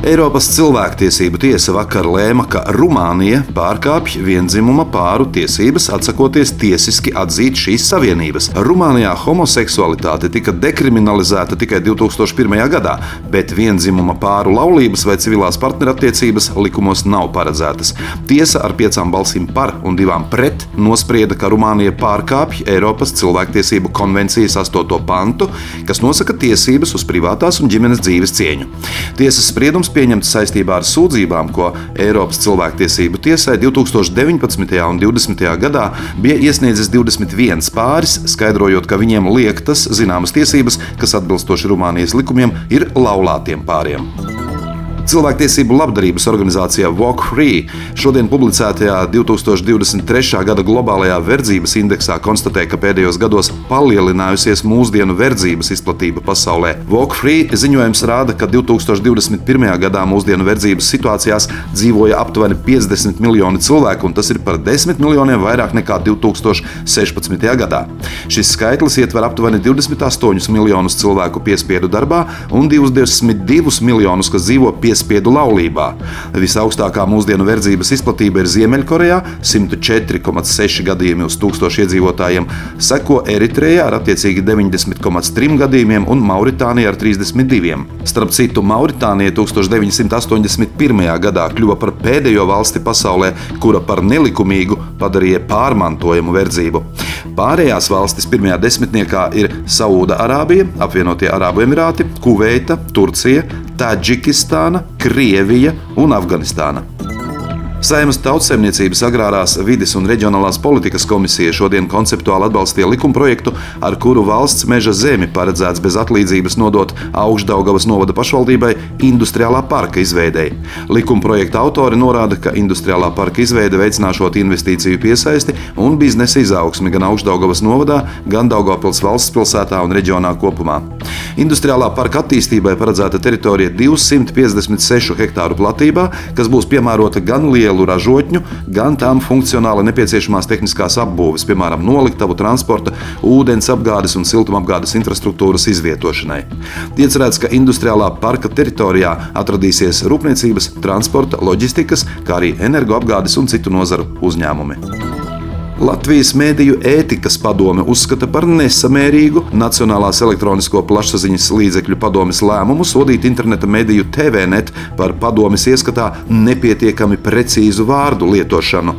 Eiropas cilvēktiesību tiesa vakar lēma, ka Rumānija pārkāpj vienzimuma pāru tiesības, atsakoties tiesiski atzīt šīs savienības. Rumānijā homoseksualitāte tika dekriminalizēta tikai 2001. gadā, bet vienzimuma pāru laulības vai civilās partnerattiecības likumos nav paredzētas. Tiesa ar piecām balsīm par un divām pret nosprieda, ka Rumānija pārkāpj Eiropas cilvēktiesību konvencijas 8. pantu, kas nosaka tiesības uz privātās un ģimenes dzīves cieņu. Tiesas spriedums pieņemts saistībā ar sūdzībām, ko Eiropas cilvēktiesību tiesai 2019. un 2020. gadā bija iesniedzis 21 pāris, skaidrojot, ka viņiem liektas zināmas tiesības, kas atbilstoši Rumānijas likumiem ir laulātiem pāriem. Cilvēktiesību labdarības organizācijā Walk Free šodien publicētajā 2023. gada globālajā verdzības indeksā konstatē, ka pēdējos gados palielinājusies mūsdienu verdzības izplatība pasaulē. Walk Free ziņojums rāda, ka 2021. gadā mūsdienu verdzības situācijās dzīvoja aptuveni 50 miljoni cilvēku, un tas ir par 10 miljoniem vairāk nekā 2016. gadā. Šis skaitlis ietver aptuveni 28 miljonus cilvēku piespiedu darbā un 22 miljonus, kas dzīvo piespiedu piespiedu laulībā. Visaugstākā mūsdienu verdzības izplatība ir Ziemeļkorejā - 104,6 gadījumi uz 1000 iedzīvotājiem, seko Eritrejā ar attiecīgi 90,3 gadījumiem un Mauritānija ar 32. Starp citu, Mauritānija 1981. gadā kļuva par pēdējo valsti pasaulē, kura par nelikumīgu padarīja pārmantojumu verdzību. Pārējās valstis pirmajā desmitniekā ir Saūda Arābija, Apvienotie Arābu Emirāti, Kuveita, Turcija, Taģikistāna, Krievija un Afganistāna. Saimas tautsēmniecības, agrārās vides un reģionālās politikas komisija šodien konceptuāli atbalstīja likumprojektu, ar kuru valsts meža zemi paredzēts bez atlīdzības nodot Augstdaugavas novada pašvaldībai industriālā parka izveidei. Likumprojekta autori norāda, ka industriālā parka izveide veicināšot investīciju piesaisti un biznesa izaugsmi gan Augstdaugavas novadā, gan Daugavpils valsts pilsētā un reģionā kopumā. Industriālā parka attīstībai paredzēta teritorija 256 hektāru platībā, kas būs piemērota gan liela lielu ražotņu, gan tām funkcionāli nepieciešamās tehniskās apbūves, piemēram, noliktavu, transporta, ūdens apgādes un siltumapgādes infrastruktūras izvietošanai. Iecerēts, ka industriālā parka teritorijā atradīsies rūpniecības, transporta, loģistikas, kā arī energoapgādes un citu nozaru uzņēmumi. Latvijas Mēdīju ētikas padome uzskata par nesamērīgu Nacionālās elektronisko plašsaziņas līdzekļu padomes lēmumu sodīt interneta mediju TVNet par padomes ieskatā nepietiekami precīzu vārdu lietošanu.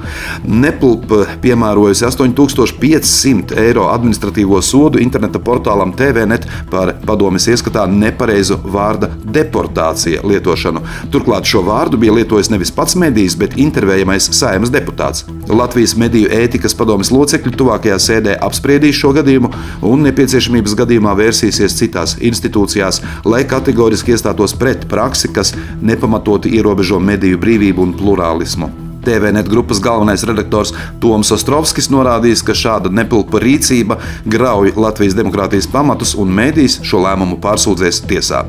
Nepulp piemērojusi 8500 eiro administratīvo sodu interneta portālam TVNet par padomes ieskatā nepareizu vārda deportācija lietošanu. Turklāt šo vārdu bija lietojis nevis pats medijs, bet intervējamais saimnes deputāts. Latvijas mediju ētikas padomes locekļi tuvākajā sēdē apspriedīs šo gadījumu un nepieciešamības gadījumā vērsīsies citās institūcijās, lai kategoriski iestātos pret praksi, kas nepamatoti ierobežo mediju brīvību un plurālismu. TVNet grupas galvenais redaktors Toms Ostrovskis norādījis, ka šāda nepilpa rīcība grauj Latvijas demokrātijas pamatus un mēdīs šo lēmumu pārsūdzēs tiesā.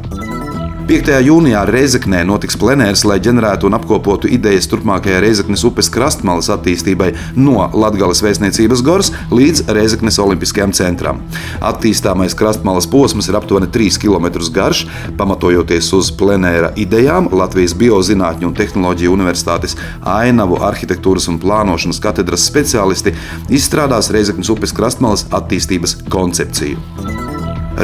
5. jūnijā Reizeknē notiks plenērs, lai ģenerētu un apkopotu idejas turpmākajai Reizeknes upes krastmalas attīstībai no Latgales vēstniecības goras līdz Reizeknes olimpiskajam centram. Attīstāmais krastmalas posms ir aptuveni 3 km garš, pamatojoties uz plenēra idejām Latvijas Biozinātņu un tehnoloģiju universitātes ainavu arhitektūras un plānošanas katedras speciālisti izstrādās Reizeknes upes krastmalas attīstības koncepciju.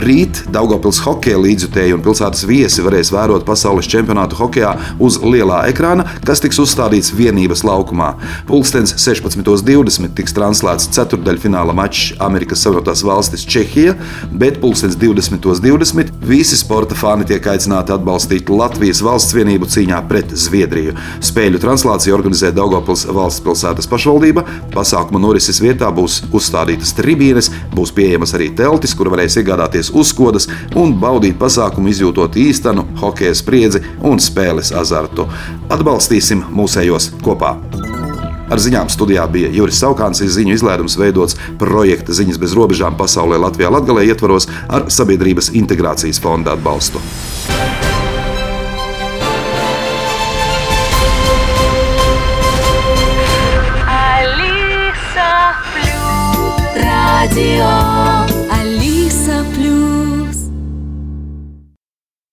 Rīt Daugopils hokeja līdzjutēji un pilsētas viesi varēs vērot pasaules čempionātu hokeja uz lielā ekrāna, kas tiks uzstādīts vienības laukumā. Pulkstenis 16.20 tiks translēts ceturdaļfināla mačs Amerikas Savienotās valstis Čehija, bet pulkstenis 20.20 .20 visi sporta fani tiek aicināti atbalstīt Latvijas valsts vienību cīņā pret Zviedriju. Spēļu translāciju organizē Daugopils valsts pilsētas pašvaldība. Pasākuma norises vietā būs uzstādītas tribīnes, būs pieejamas arī teltis, kur varēs iegādāties stāties uzkodas un baudīt pasākumu, izjūtot īstenu hokeja spriedzi un spēles azartu. Atbalstīsim mūsējos kopā! Ar ziņām studijā bija Juris Saukāns, ziņu izlēdums veidots projekta Ziņas bez robežām pasaulē Latvijā Latgalē ietvaros ar Sabiedrības integrācijas fonda atbalstu.